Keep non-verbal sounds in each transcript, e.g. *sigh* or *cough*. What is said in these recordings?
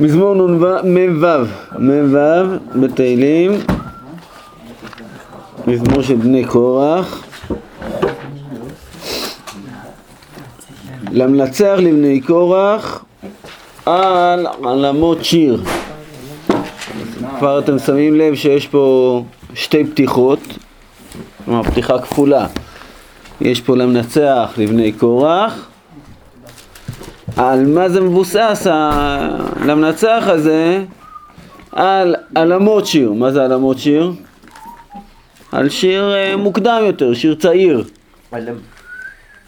מזמור מ"ו, מ"ו בתהילים, מזמור של בני קורח. למנצח לבני קורח על עלמות שיר. כבר אתם שמים לב שיש פה שתי פתיחות, כלומר פתיחה כפולה. יש פה למנצח לבני קורח. על מה זה מבוסס למנצח הזה? על עלמות שיר. מה זה עלמות שיר? על שיר אה, מוקדם יותר, שיר צעיר. הלם.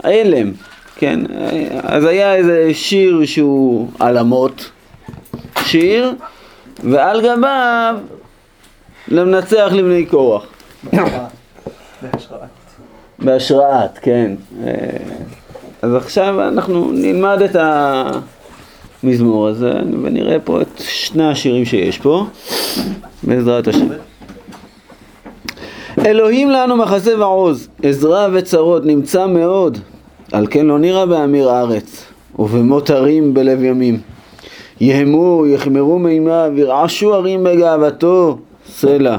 ההלם, כן. אז היה איזה שיר שהוא עלמות שיר, ועל גביו למנצח לבני קורח. בהשראת, כן. אז עכשיו אנחנו נלמד את המזמור הזה ונראה פה את שני השירים שיש פה, בעזרת השם. אלוהים לנו מחסה ועוז, עזרה וצרות נמצא מאוד, על כן לא נראה באמיר ארץ, ובמות הרים בלב ימים. יהמו, יחמרו מימיו, ירעשו הרים בגאוותו, סלע.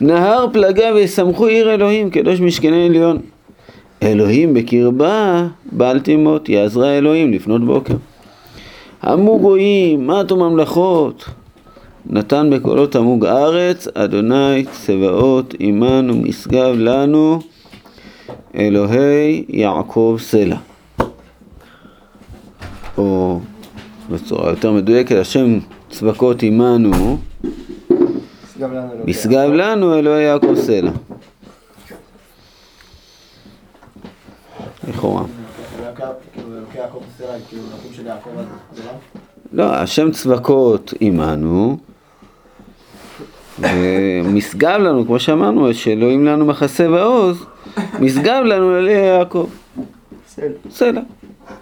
נהר פלגה וישמחו עיר אלוהים, קדוש משכני עליון. אלוהים בקרבה, בל תימות, יעזרה אלוהים לפנות בוקר. עמו גויים, מתו ממלכות, נתן בקולות עמוג ארץ, אדוני צבאות עמנו משגב לנו, אלוהי יעקב סלע. או בצורה יותר מדויקת, השם צבקות עמנו, משגב לנו אלוהי יעקב סלע. לכאורה. לא, השם צבקות עמנו, ומשגב לנו, כמו שאמרנו, שאלוהים לנו מחסה ועוז, משגב לנו אלי יעקב. סלע.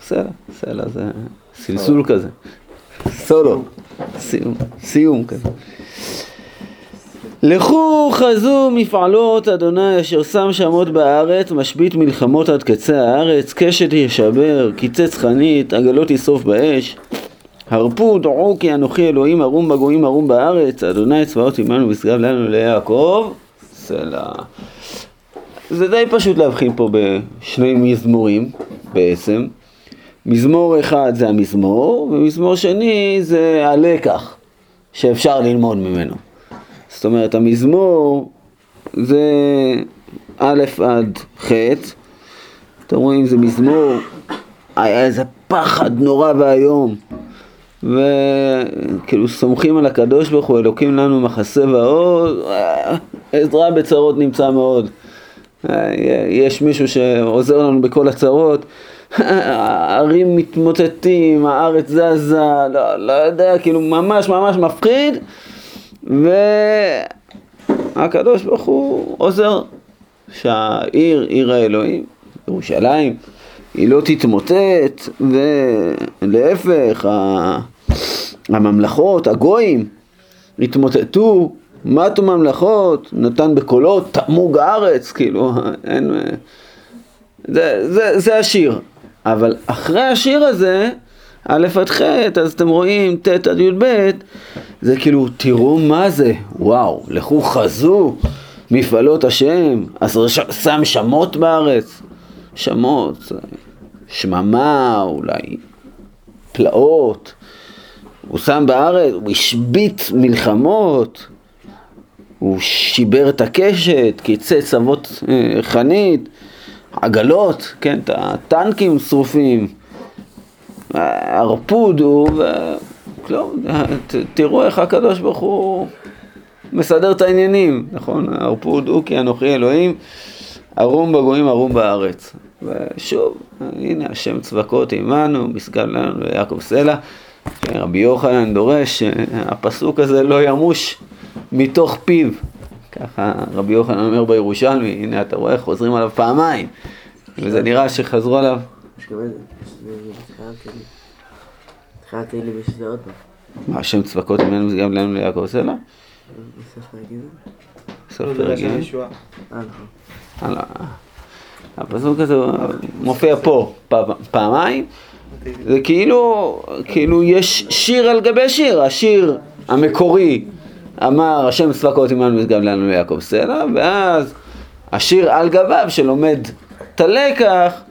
סלע. סלע זה סלסול כזה. סולו. סיום. סיום כזה. לכו חזו מפעלות אדוני אשר שם שמות בארץ, משבית מלחמות עד קצה הארץ, קשת ישבר, קיצץ חנית, עגלות ישרוף באש. הרפו דעו כי אנוכי אלוהים ערום בגויים ערום בארץ, אדוני צבאות עמנו ושגב לנו ליעקב. סלע. זה די פשוט להבחין פה בשני מזמורים בעצם. מזמור אחד זה המזמור, ומזמור שני זה הלקח שאפשר ללמוד ממנו. זאת אומרת, המזמור זה א' עד ח', אתם רואים, זה מזמור, היה איזה פחד נורא ואיום, וכאילו סומכים על הקדוש ברוך הוא, אלוקים לנו מחסה ועוז, עזרה בצרות נמצא מאוד. יש מישהו שעוזר לנו בכל הצרות, הערים מתמוטטים, הארץ זזה, לא, לא יודע, כאילו ממש ממש מפחיד. והקדוש ברוך הוא עוזר שהעיר, עיר האלוהים, ירושלים, היא לא תתמוטט, ולהפך, הממלכות, הגויים, התמוטטו, מתו ממלכות, נתן בקולות, תמוג הארץ, כאילו, אין... זה, זה, זה השיר. אבל אחרי השיר הזה, א' עד ח', אז אתם רואים ט' עד י"ב, זה כאילו, תראו מה זה, וואו, לכו חזו מפעלות השם, אז שם שמות בארץ, שמות, שממה, אולי פלאות, הוא שם בארץ, הוא השבית מלחמות, הוא שיבר את הקשת, קיצץ אבות אה, חנית, עגלות, כן, את הטנקים שרופים. הרפוד הוא, וכלום, תראו איך הקדוש ברוך הוא מסדר את העניינים, נכון? הרפוד הוא כי אנוכי אלוהים, ערום בגויים ערום בארץ. ושוב, הנה השם צבקות עמנו, משגב לנו ליעקב סלע. רבי יוחנן דורש שהפסוק הזה לא ימוש מתוך פיו. ככה רבי יוחנן אומר בירושלמי, הנה אתה רואה, חוזרים עליו פעמיים. וזה נראה שחזרו עליו. התחלת לי בשביל עוד פעם. מה, השם צבקות ממנו זה גם לנו ליעקב סלע? בספר הגיל? סוף פרק ג'? אה, נכון. הפסוק הזה מופיע פה פעמיים, זה כאילו, כאילו יש שיר על גבי שיר, השיר המקורי אמר השם צבקות עמנו משגב לנו ליעקב סלע, ואז השיר על גביו שלומד את הלקח,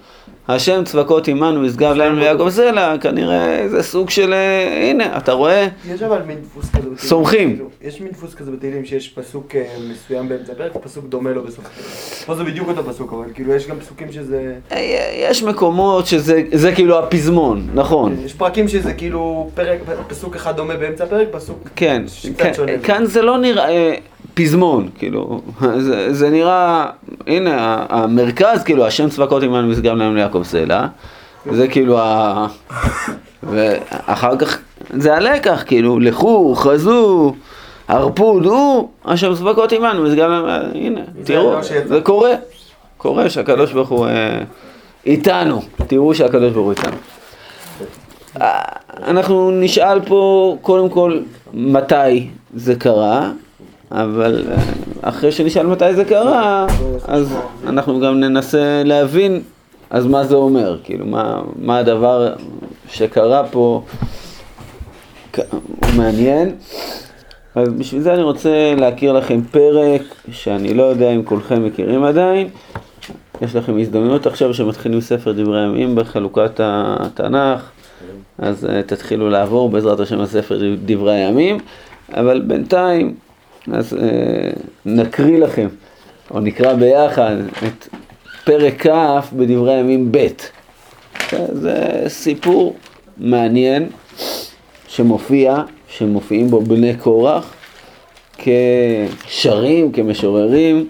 השם צבקות עמנו משגב לנו ליעקב סלע, כנראה זה סוג של, אה, הנה, אתה רואה, יש אבל מין דפוס כזה בתהילים. סומכים. כאילו, יש מין דפוס כזה בתהילים שיש פסוק אה, מסוים באמצע הפרק, פסוק דומה לו בסוף. פה זה בדיוק אותו פסוק, אבל כאילו יש גם פסוקים שזה... אה, יש מקומות שזה זה כאילו הפזמון, נכון. יש פרקים שזה כאילו פרק, פסוק אחד דומה באמצע הפרק, פסוק כן, כן, שונה. כאן זה לא נראה פזמון, כאילו, *laughs* זה, זה נראה, הנה, המרכז, כאילו, השם צבקות עמנו משגב לנו ליעקב סלע, זה כאילו ה... ואחר כך זה הלקח, כאילו, לכו, חזו, הרפו, דעו, השם צבקות עמנו משגב לנו, הנה, תראו, לא שיצא. זה קורה, קורה שהקדוש ברוך הוא אה, איתנו, תראו שהקדוש ברוך הוא איתנו. אה, אנחנו נשאל פה קודם כל מתי זה קרה, אבל אה, אחרי שנשאל מתי זה קרה, אז אנחנו גם ננסה להבין אז מה זה אומר, כאילו מה, מה הדבר שקרה פה הוא מעניין. אז בשביל זה אני רוצה להכיר לכם פרק שאני לא יודע אם כולכם מכירים עדיין. יש לכם הזדמנות עכשיו שמתחילים ספר דברי הימים בחלוקת התנ"ך, אז uh, תתחילו לעבור בעזרת השם הספר דברי הימים, אבל בינתיים אז uh, נקריא לכם, או נקרא ביחד את פרק כ' בדברי הימים ב'. זה סיפור מעניין שמופיע, שמופיעים בו בני קורח כשרים, כמשוררים,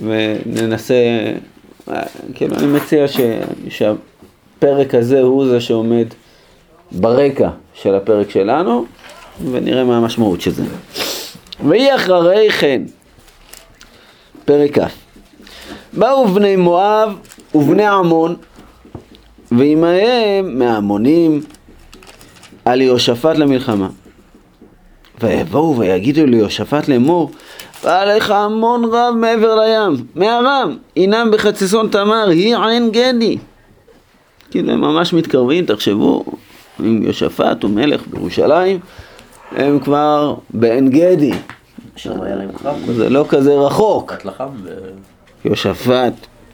וננסה, כאילו אני מציע ש, שהפרק הזה הוא זה שעומד ברקע של הפרק שלנו, ונראה מה המשמעות של זה. ויהי אחרי כן, פרק כ', באו בני מואב ובני עמון, ועמהם מהעמונים על יהושפט למלחמה. ויבואו ויגידו ליהושפט לאמור, בא לך המון רב מעבר לים, מארם, הינם בחצצון תמר, היא עין גדי. כאילו הם ממש מתקרבים, תחשבו, אם יהושפט הוא מלך בירושלים, הם כבר בעין גדי. שם היה להם קרב, זה לא כזה רחוק. יהושפט,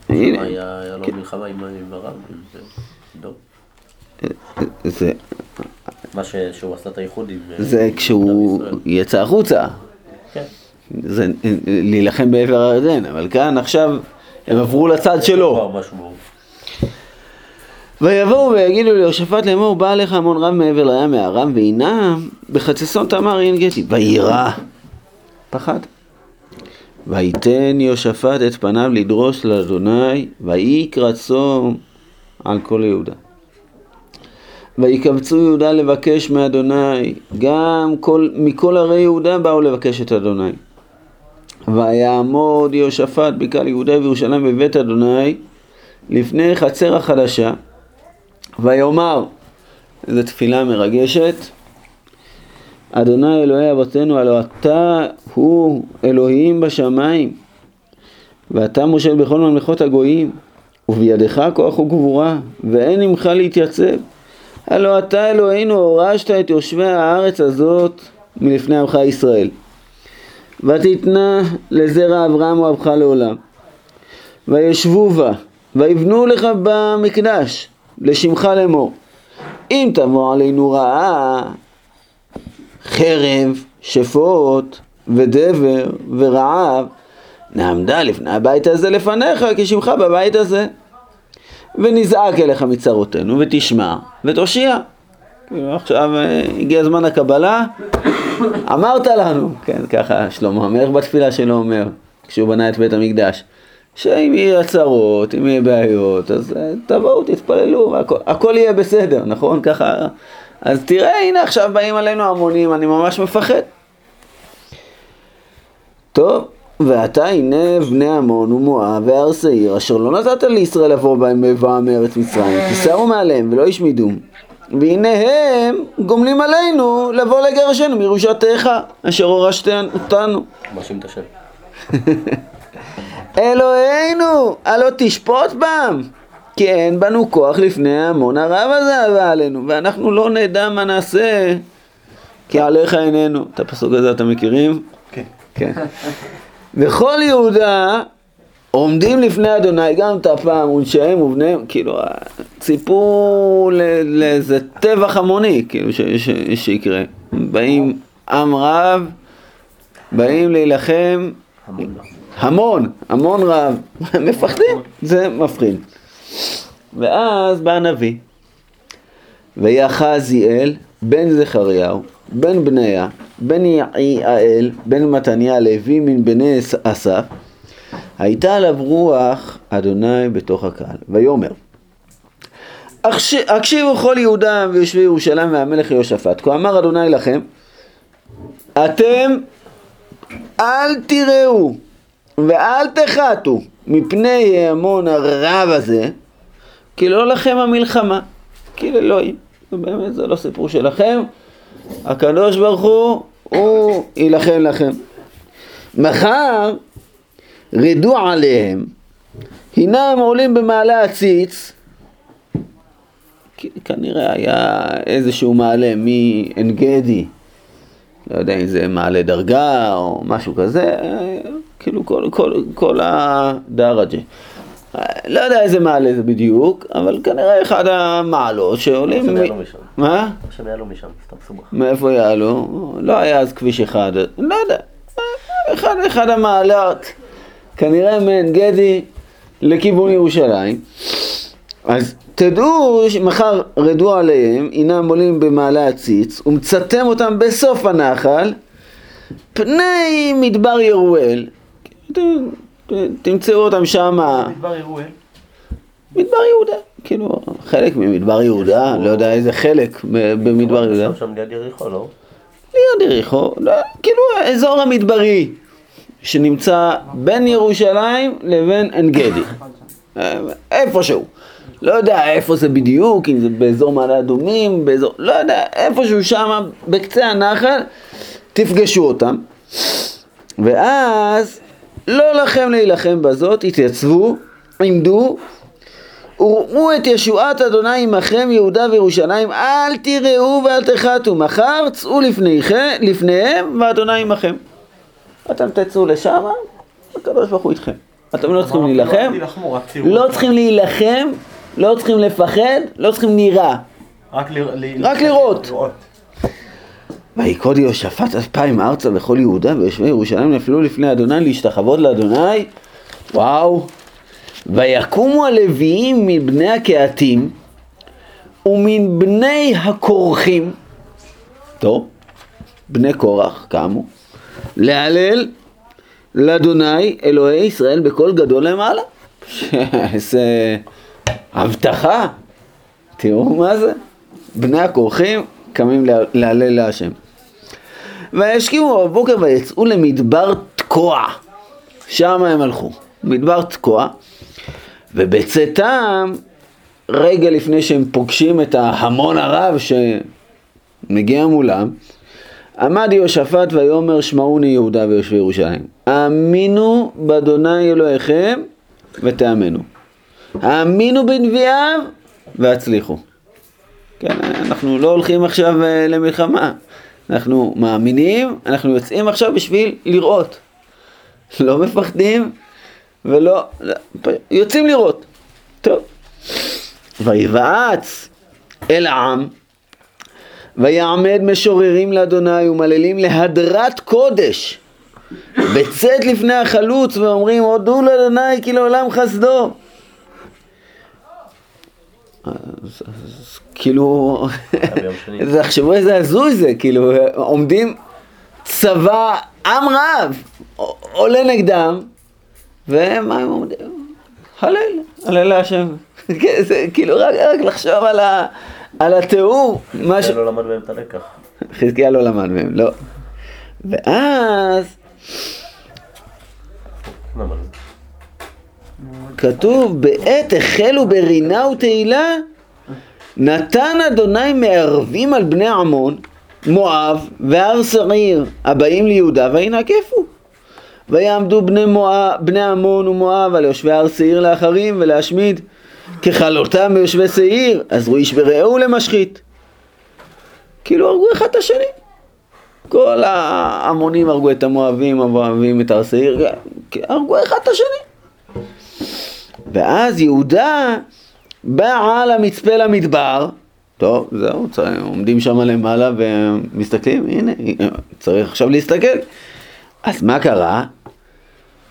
היה לו מלחמה עם הרב, זה. זה, מה שהוא עשה את האיחוד עם... אה, זה כשהוא. יצא החוצה. כן. זה להילחם בעבר הירדן, אבל כאן עכשיו הם עברו לצד שלו. ויבואו ויגידו ליהושפט לאמור, בא עליך המון רב מעבר לים מארם, והנם בחצצון תמר עין גתי. ויירא, פחד. ויתן יהושפט את פניו לדרוש לאדוני, ויקרא צום על כל יהודה. ויקבצו יהודה לבקש מאדוני, גם כל, מכל ערי יהודה באו לבקש את אדוני. ויעמוד יהושפט בקהל יהודה וירושלים בבית אדוני לפני חצר החדשה, ויאמר, זו תפילה מרגשת, אדוני אלוהי אבותינו, הלא אתה הוא אלוהים בשמיים, ואתה מושל בכל ממלכות הגויים, ובידך כוח וגבורה, ואין עמך להתייצב. הלא אתה אלוהינו הורשת את יושבי הארץ הזאת מלפני עמך ישראל. ותתנה לזרע אברהם אוהבך לעולם. וישבו בה, ויבנו לך במקדש, לשמך לאמור. אם תבוא עלינו רעה, חרב, שפוט, ודבר, ורעב, נעמדה לפני הבית הזה לפניך, כשמך בבית הזה. ונזעק אליך מצרותינו, ותשמע, ותושיע. עכשיו אה, הגיע זמן הקבלה, אמרת לנו, כן, ככה שלמה המלך בתפילה שלו אומר, כשהוא בנה את בית המקדש, שאם יהיה הצהרות, אם יהיה בעיות, אז אה, תבואו, תתפללו, והכל, הכל יהיה בסדר, נכון? ככה, אז תראה, הנה עכשיו באים עלינו המונים, אני ממש מפחד. טוב, ועתה הנה בני עמון ומואב והר שעיר, אשר לא נתת לישראל לבוא בהם בבואם מארץ מצרים, תיסערו מעליהם ולא ישמידום. והנה הם גומלים עלינו לבוא לגרשנו מירושתך, אשר הורשת אותנו. מאשים את השם. *laughs* אלוהינו, הלא תשפוט בם, כי אין בנו כוח לפני ההמון הרב הזה הבא עלינו, ואנחנו לא נדע מה נעשה, כי עליך איננו. את הפסוק הזה אתם מכירים? כן. כן. וכל יהודה עומדים לפני אדוני, גם את הפעם ונשיהם ובניהם, כאילו, ציפו לאיזה טבח המוני, כאילו, ש- ש- שיקרה. באים עם רב, באים להילחם, המון, המון רב, מפחדים, זה מפחיד. ואז בא הנביא, ויחזיאל, בן זכריהו, בן בניה, בן יעיאל, בן מתניה לוי מן בני אסף, הייתה עליו רוח אדוני בתוך הקהל, ויאמר "הקש- הקשיבו כל יהודה ויושבי ירושלים והמלך יהושפט, כה אמר אדוני לכם, אתם אל תיראו ואל תחתו מפני ההמון הרב הזה, כי לא לכם המלחמה, כי לאלוהים. באמת זה לא סיפור שלכם, הקדוש ברוך הוא, הוא יילחם לכם. מחר רדו עליהם, הנם עולים במעלה הציץ, כנראה היה איזשהו מעלה מעין גדי, לא יודע אם זה מעלה דרגה או משהו כזה, כאילו כל, כל, כל הדרג'ה. לא יודע איזה מעלה זה בדיוק, אבל כנראה אחד המעלות שעולים... עכשיו יעלו משם. מה? עכשיו יעלו משם, סתם סובך. מאיפה יעלו? לא היה אז כביש אחד, לא יודע. אחד, אחד המעלות, כנראה מעין גדי לכיוון ירושלים. אז תדעו שמחר רדו עליהם, הנם עולים במעלה הציץ, ומצאתם אותם בסוף הנחל, פני מדבר ירואל. ת- תמצאו אותם שמה. מדבר יהודה, כאילו חלק ממדבר יהודה, לא יודע איזה חלק במדבר יהודה. שם ליד יריחו, לא? ליד יריחו, לא, כאילו האזור המדברי שנמצא בין ירושלים לבין עין גדי. אה, איפשהו. לא יודע איפה זה בדיוק, אם זה באזור מעלה אדומים, באזור, לא יודע, איפשהו שם, בקצה הנחל, תפגשו אותם. ואז, לא לכם להילחם בזאת, התייצבו, עמדו, וראו את ישועת אדוני עמכם יהודה וירושלים, אל תיראו ואל תחתו, מחר צאו לפניכם, לפניהם ואדוני עמכם. אתם תצאו לשם, הקדוש ברוך הוא איתכם. אתם לא צריכים להילחם, לא. לא צריכים להילחם, לא צריכים לפחד, לא צריכים ל- רק לראות. ויקוד יהושפט אלפיים ארצה וכל יהודה ויושבי ירושלים נפלו לפני אדוני להשתחוות לאדוני? וואו. ויקומו הלוויים מבני הקהתים ומן בני הכורחים טוב, בני קורח קמו להלל לאדוני אלוהי ישראל בקול גדול למעלה. איזה הבטחה. תראו מה זה. בני הכורחים קמים לה- להלל להשם וישכימו בבוקר ויצאו למדבר תקוע. שם הם הלכו מדבר תקוע ובצאתם רגע לפני שהם פוגשים את ההמון הרב שמגיע מולם עמד יהושפט ויאמר שמעוני יהודה ויושבי ירושלים. האמינו באדוני אלוהיכם ותאמנו. האמינו בנביאיו והצליחו. כן, אנחנו לא הולכים עכשיו אה, למלחמה, אנחנו מאמינים, אנחנו יוצאים עכשיו בשביל לראות. לא מפחדים ולא, לא, יוצאים לראות. טוב. ויבעץ אל העם, ויעמד משוררים לאדוני ומללים להדרת קודש, בצאת לפני החלוץ ואומרים הודו לאדוני כי לעולם חסדו. אז, אז כאילו, תחשבו איזה הזוי זה, כאילו, עומדים צבא, עם רב, עולה נגדם, ומה הם עומדים? הלל, הלל להשם. *laughs* כן, זה כאילו, רק, רק לחשוב על, ה, על התיאור, משהו, לא למד מהם את הלקח. חזקיה לא למד מהם, לא. ואז? כתוב, בעת החלו ברינה ותהילה, נתן אדוני מערבים על בני עמון, מואב והר שעיר, הבאים ליהודה, וינקפו. ויעמדו בני, מואב, בני עמון ומואב על יושבי הר שעיר לאחרים ולהשמיד. ככלותם ביושבי שעיר, עזרו איש ברעהו למשחית. כאילו הרגו אחד את השני. כל ההמונים הרגו את המואבים, המואבים את הר שעיר, הרגו אחד את השני. ואז יהודה בא על המצפה למדבר, טוב, זהו, עומדים שם למעלה ומסתכלים, הנה, צריך עכשיו להסתכל. אז מה קרה?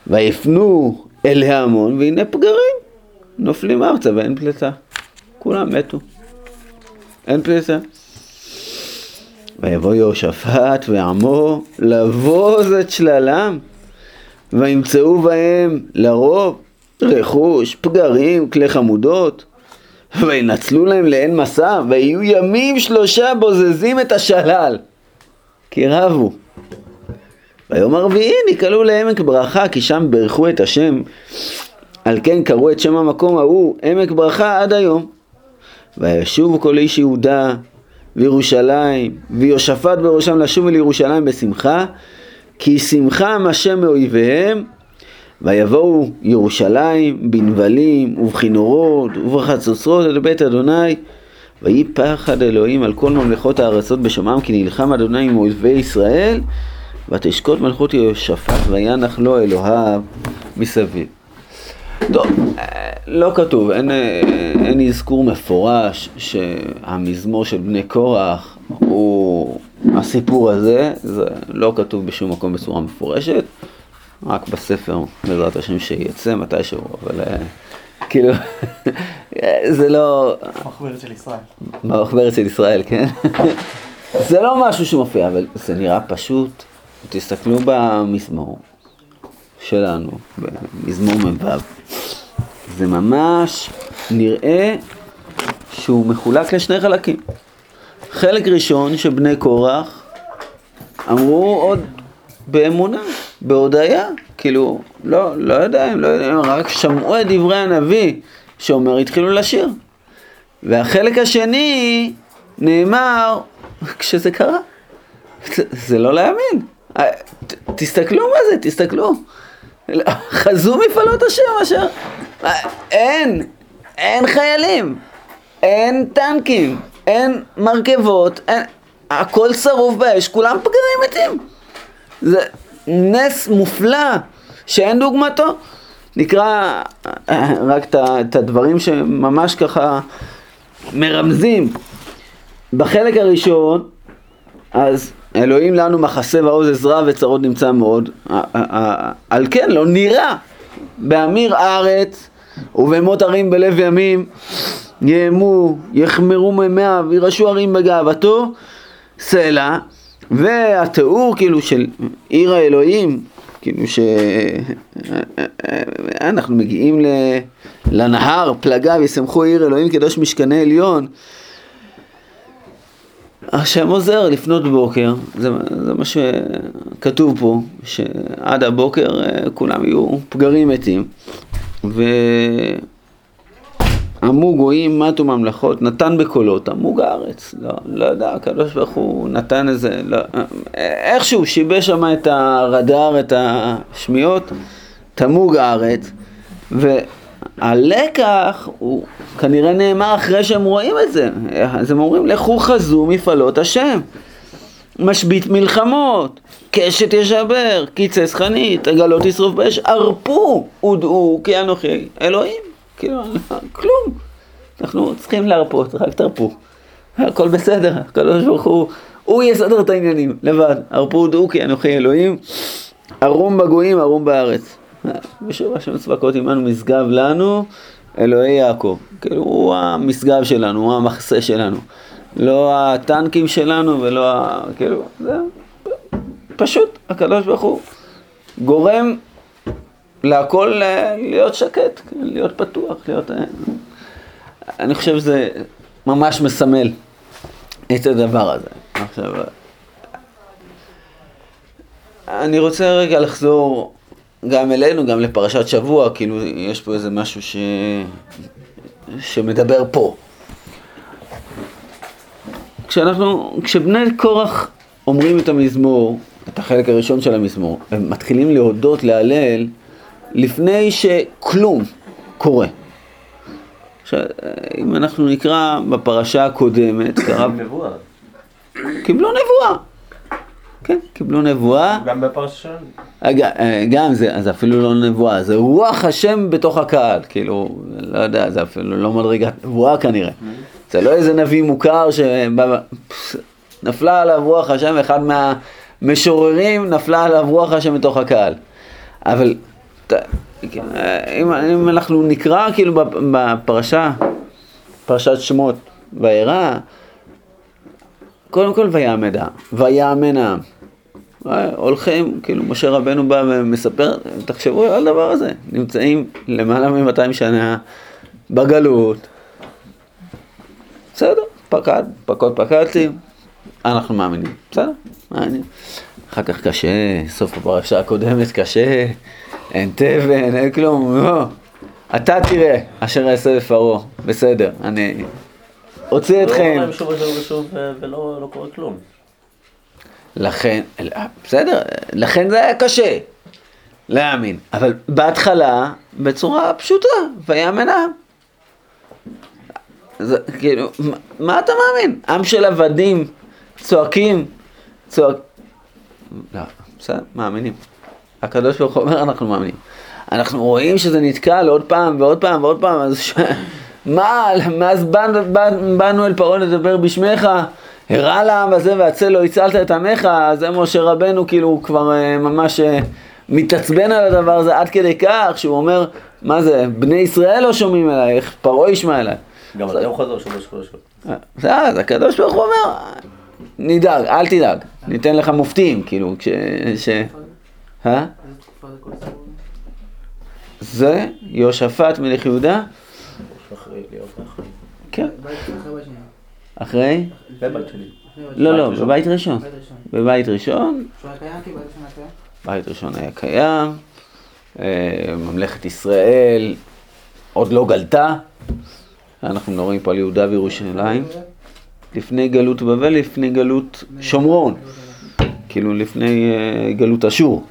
ויפנו אל ההמון, והנה פגרים, נופלים ארצה ואין פלטה. כולם מתו. אין פלטה. ויבוא יהושפט ועמו לבוז את שללם, וימצאו בהם לרוב רכוש, פגרים, כלי חמודות, וינצלו להם לאין מסע, ויהיו ימים שלושה בוזזים את השלל, כי רבו. ביום הרביעי נקראו לעמק ברכה, כי שם ברכו את השם, על כן קראו את שם המקום ההוא עמק ברכה עד היום. וישובו כל איש יהודה וירושלים, ויהושפט בראשם לשוב אל ירושלים בשמחה, כי שמחם השם מאויביהם, ויבואו ירושלים בנבלים ובכינורות ובחצוצרות אל בית אדוני, ויהי פחד אלוהים על כל ממלכות הארצות בשומעם, כי נלחם אדוני עם אויבי ישראל, ותשקוט מלכות יהושפט וינח לו אלוהיו מסביב. טוב, אה, לא כתוב, אין, אה, אין אזכור מפורש שהמזמור של בני קורח הוא הסיפור הזה, זה לא כתוב בשום מקום בצורה מפורשת, רק בספר, בעזרת השם שיצא מתישהו, אבל אה, כאילו, *laughs* זה לא, מחברת של ישראל. במחברת של ישראל, כן? *laughs* זה לא משהו שמופיע, אבל זה נראה פשוט. תסתכלו במזמור שלנו, במזמור מ"ו. זה ממש נראה שהוא מחולק לשני חלקים. חלק ראשון שבני קורח אמרו עוד באמונה, בהודיה, כאילו, לא, לא יודע, הם לא יודעים, רק שמעו את דברי הנביא שאומר, התחילו לשיר. והחלק השני נאמר כשזה קרה. זה, זה לא להאמין. אה, ת, תסתכלו מה זה, תסתכלו. חזו מפעלות השם אשר... אה, אין, אין חיילים, אין טנקים, אין מרכבות, אין... הכל שרוף באש, כולם פגרים מתים. זה נס מופלא שאין דוגמתו. נקרא אה, רק את הדברים שממש ככה מרמזים. בחלק הראשון, אז אלוהים לנו מחסה ועוז עזרה וצרות נמצא מאוד. ה- ה- ה- על כן לא נראה באמיר ארץ ובמות ערים בלב ימים יאמו, יחמרו מימיה וירשו ערים בגאוותו סלע והתיאור כאילו של עיר האלוהים כאילו שאנחנו מגיעים. לנהר פלגה וישמחו עיר אלוהים קדוש משכני עליון השם עוזר לפנות בוקר, זה, זה מה שכתוב פה, שעד הבוקר אה, כולם יהיו פגרים מתים. ועמו גויים מתו ממלכות, נתן בקולות, עמוג הארץ. לא, לא יודע, הקדוש ברוך הוא נתן איזה, לא, איכשהו שיבש שם את הרדאר, את השמיעות, תמוג הארץ. והלקח הוא כנראה נאמר אחרי שהם רואים את זה. אז הם אומרים, לכו חזו מפעלות השם. משבית מלחמות, קשת ישבר, קיצץ חנית, עגלות ישרוף באש, ערפו, הודעו כי אנוכי אלוהים. כאילו, כלום. אנחנו צריכים להרפות, רק תרפו. הכל בסדר, הקדוש ברוך הוא, הוא יסדר את העניינים, לבד. ערפו הודעו כי אנוכי אלוהים, ערום בגויים, ערום בארץ. ושוב השם צבקות עמנו משגב לנו, אלוהי יעקב. כאילו, הוא המשגב שלנו, הוא המחסה שלנו. לא הטנקים שלנו ולא ה... כאילו, זה פשוט, הקדוש ברוך הוא גורם להכל אה, להיות שקט, להיות פתוח, להיות... אה, אני חושב שזה ממש מסמל את הדבר הזה. עכשיו, אני רוצה רגע לחזור גם אלינו, גם לפרשת שבוע, כאילו יש פה איזה משהו ש... שמדבר פה. כשאנחנו, כשבני קורח אומרים את המזמור, את החלק הראשון של המזמור, הם מתחילים להודות, להלל, לפני שכלום קורה. עכשיו, אם אנחנו נקרא בפרשה הקודמת, קרא, נבואה. קיבלו נבואה. כן, קיבלו נבואה. גם בפרשה אה, גם זה, אז אפילו לא נבואה, זה רוח השם בתוך הקהל, כאילו, לא יודע, זה אפילו לא מדרגת נבואה כנראה. זה לא איזה נביא מוכר שנפלה עליו רוח השם, אחד מהמשוררים נפלה עליו רוח השם בתוך הקהל. אבל אם, אם אנחנו נקרא כאילו בפ- בפרשה, פרשת שמות, וירא, קודם כל ויעמד העם, ויאמן העם. הולכים, כאילו משה רבנו בא ומספר, תחשבו על הדבר הזה, נמצאים למעלה מ-200 שנה בגלות, בסדר, פקד, פקוד פקדתי, אנחנו מאמינים, בסדר, מאמינים. אחר כך קשה, סוף הפרשה הקודמת קשה, אין תבן, אין כלום, לא. אתה תראה אשר אעשה בפרעה, בסדר, אני אוציא אתכם. לא אומרים שוב ושוב ושוב ו- ולא לא קורה כלום. לכן, בסדר, לכן זה היה קשה להאמין, אבל בהתחלה, בצורה פשוטה, ויאמן העם. זה כאילו, מה, מה אתה מאמין? עם של עבדים, צועקים, צועק... לא, בסדר, מאמינים. הקדוש ברוך הוא אומר, אנחנו מאמינים. אנחנו רואים שזה נתקל עוד פעם ועוד פעם ועוד פעם, אז ש... מה, מאז באנו, באנו- אל פרעה לדבר בשמך, הרע לעם הזה והצל לא הצלת את עמך, אז זה משה רבנו כאילו הוא כבר אה, ממש אה, מתעצבן על הדבר הזה עד כדי כך שהוא אומר, מה זה, בני ישראל לא שומעים אליי, איך פרעה ישמע אליי. גם אתם חוזר ושוב. אז אז הקדוש ברוך הוא אומר, נדאג, אל תדאג, ניתן לך מופתים, כאילו, כש... אה? זה יהושפט מלך יהודה. כן, אחרי לא, לא, ראשון. בבית ראשון, בית ראשון. בבית ראשון, היה קיים? בית ראשון היה קיים, אה, ממלכת ישראל עוד לא גלתה, אנחנו מדברים פה על יהודה וירושלים, לפני גלות. בבל, לפני גלות שומרון. כאילו לפני אה, גלות אשור.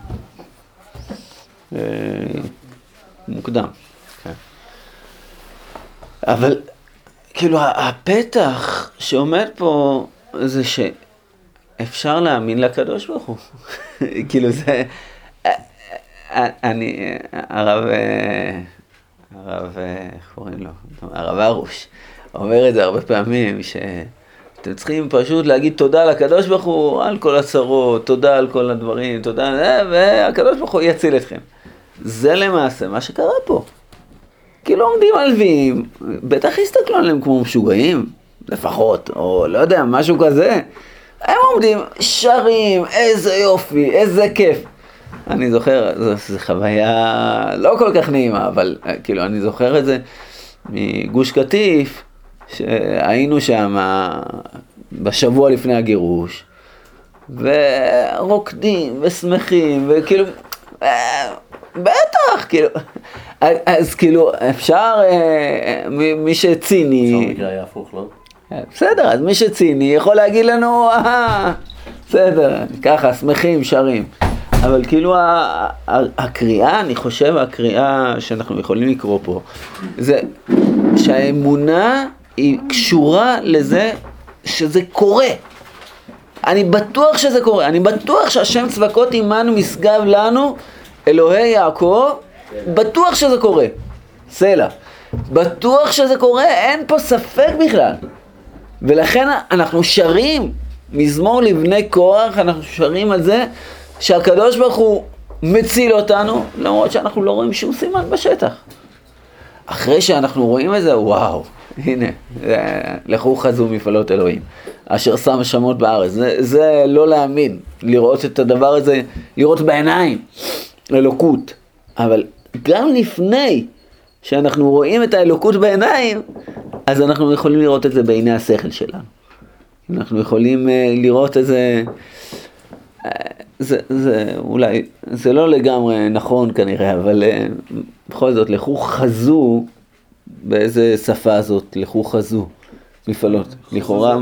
אה, מוקדם. כן. אבל כאילו הפתח שעומד פה זה שאפשר להאמין לקדוש ברוך הוא. *laughs* כאילו זה... אה, אני, הרב, הרב, איך קוראים לו? הרב הרוש אומר את זה הרבה פעמים, שאתם צריכים פשוט להגיד תודה לקדוש ברוך הוא על כל הצרות, תודה על כל הדברים, תודה, והקדוש ברוך הוא יציל אתכם. זה למעשה מה שקרה פה. כאילו עומדים הלווים, בטח הסתכלו עליהם כמו משוגעים, לפחות, או לא יודע, משהו כזה. הם עומדים, שרים, איזה יופי, איזה כיף. אני זוכר, זו, זו חוויה לא כל כך נעימה, אבל אה, כאילו, אני זוכר את זה מגוש קטיף, שהיינו שם בשבוע לפני הגירוש, ורוקדים ושמחים, וכאילו, אה, בטח, כאילו, אז, כאילו, אפשר, אה, מי, שציני, עכשיו המקרה היה הפוך, לא? בסדר, אז מי שציני יכול להגיד לנו, אה, בסדר, ככה, שמחים, שרים. אבל כאילו הקריאה, אני חושב, הקריאה שאנחנו יכולים לקרוא פה, זה שהאמונה היא קשורה לזה שזה קורה. אני בטוח שזה קורה, אני בטוח שהשם צבקות עמנו משגב לנו, אלוהי יעקב, בטוח שזה קורה. סלע. בטוח שזה קורה, אין פה ספק בכלל. ולכן אנחנו שרים מזמור לבני קורח, אנחנו שרים על זה שהקדוש ברוך הוא מציל אותנו, למרות שאנחנו לא רואים שום סימן בשטח. אחרי שאנחנו רואים את זה, וואו, הנה, לכו חזו מפעלות אלוהים, אשר שם שמות בארץ. זה, זה לא להאמין, לראות את הדבר הזה, לראות בעיניים, אלוקות. אבל גם לפני שאנחנו רואים את האלוקות בעיניים, אז אנחנו יכולים לראות את זה בעיני השכל שלנו. אנחנו יכולים uh, לראות את זה, uh, זה, זה אולי, זה לא לגמרי נכון כנראה, אבל uh, בכל זאת, לכו חזו, באיזה שפה זאת, לכו חזו, מפעלות. לכאורה,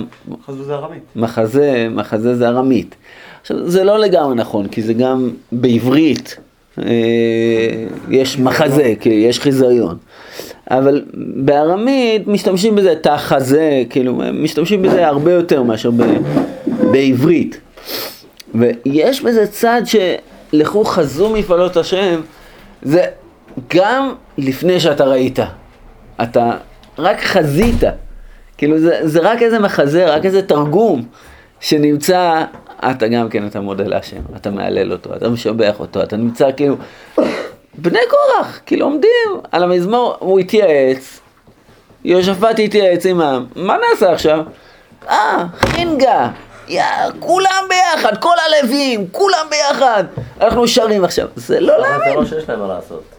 חזו זה ארמית. מחזה, מחזה זה ארמית. עכשיו, זה לא לגמרי נכון, כי זה גם בעברית אה, יש מחזה, כי יש חיזיון. אבל בארמית משתמשים בזה תא חזה, כאילו, משתמשים בזה הרבה יותר מאשר ב, בעברית. ויש בזה צד שלכו חזו מפעלות השם, זה גם לפני שאתה ראית. אתה רק חזית. כאילו זה, זה רק איזה מחזה, רק איזה תרגום שנמצא, אתה גם כן, אתה מודה להשם, אתה מהלל אותו, אתה משבח אותו, אתה נמצא כאילו, בני קורח, כאילו עומדים על המזמור, הוא התייעץ, יהושפט התייעץ העם, מה נעשה עכשיו? אה, חינגה, יא, כולם ביחד, כל הלווים, כולם ביחד, אנחנו שרים עכשיו, זה לא אבל זה להאמין. לא שיש להם מה לעשות.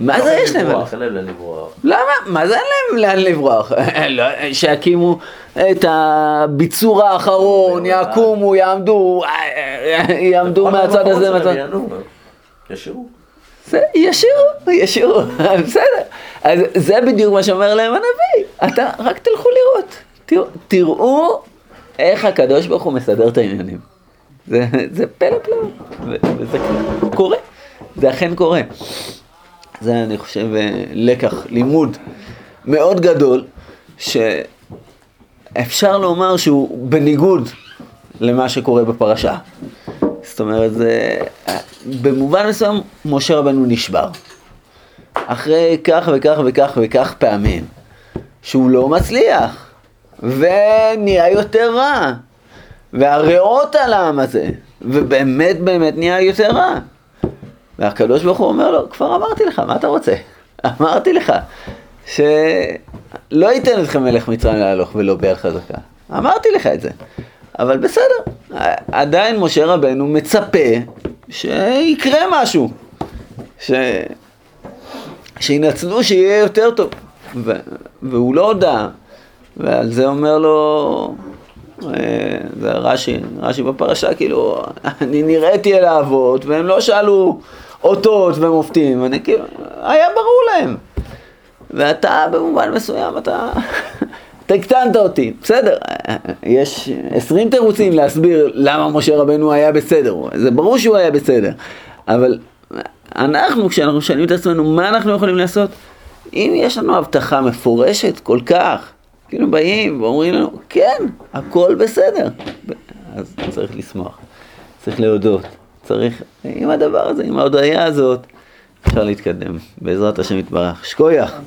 מה זה יש להם? לברוח, אין להם לאן לברוח. למה? מה זה אין להם לאן לברוח? *laughs* לא, שיקימו את הביצור האחרון, יקומו, יעמדו, *laughs* יעמדו מהצד הזה. ישירו. ישירו, *laughs* ישירו, בסדר. אז זה בדיוק מה שאומר להם הנביא. אתה רק תלכו לראות. תראו, איך הקדוש ברוך הוא מסדר את העניינים. זה, פלא פלא, וזה קורה, זה אכן קורה. זה אני חושב אה, לקח, לימוד מאוד גדול, שאפשר לומר שהוא בניגוד למה שקורה בפרשה. זאת אומרת, זה, במובן מסוים משה רבנו נשבר. אחרי כך וכך וכך וכך פעמים, שהוא לא מצליח, ונהיה יותר רע, והריאות על העם הזה, ובאמת באמת נהיה יותר רע. והקדוש ברוך הוא אומר לו, כבר אמרתי לך, מה אתה רוצה? *laughs* אמרתי לך שלא ייתן אתכם מלך מצרים להלוך ולא ביד חזקה. אמרתי לך את זה. אבל בסדר, עדיין משה רבנו מצפה שיקרה משהו. ש... שינצלו שיהיה יותר טוב. ו... והוא לא הודה, ועל זה אומר לו, זה רש"י, רש"י בפרשה, כאילו, אני נראיתי אל האבות, והם לא שאלו אותות ומופתים, אני כאילו, היה ברור להם. ואתה במובן מסוים, אתה, אתה הקטנת אותי, בסדר, יש עשרים תירוצים להסביר למה משה רבנו היה בסדר, זה ברור שהוא היה בסדר, אבל אנחנו, כשאנחנו שואלים את עצמנו מה אנחנו יכולים לעשות, אם יש לנו הבטחה מפורשת כל כך, כאילו באים ואומרים לנו, כן, הכל בסדר, אז צריך לשמוח, צריך להודות, צריך, עם הדבר הזה, עם ההודיה הזאת, אפשר להתקדם, בעזרת השם יתברך. שקוייך.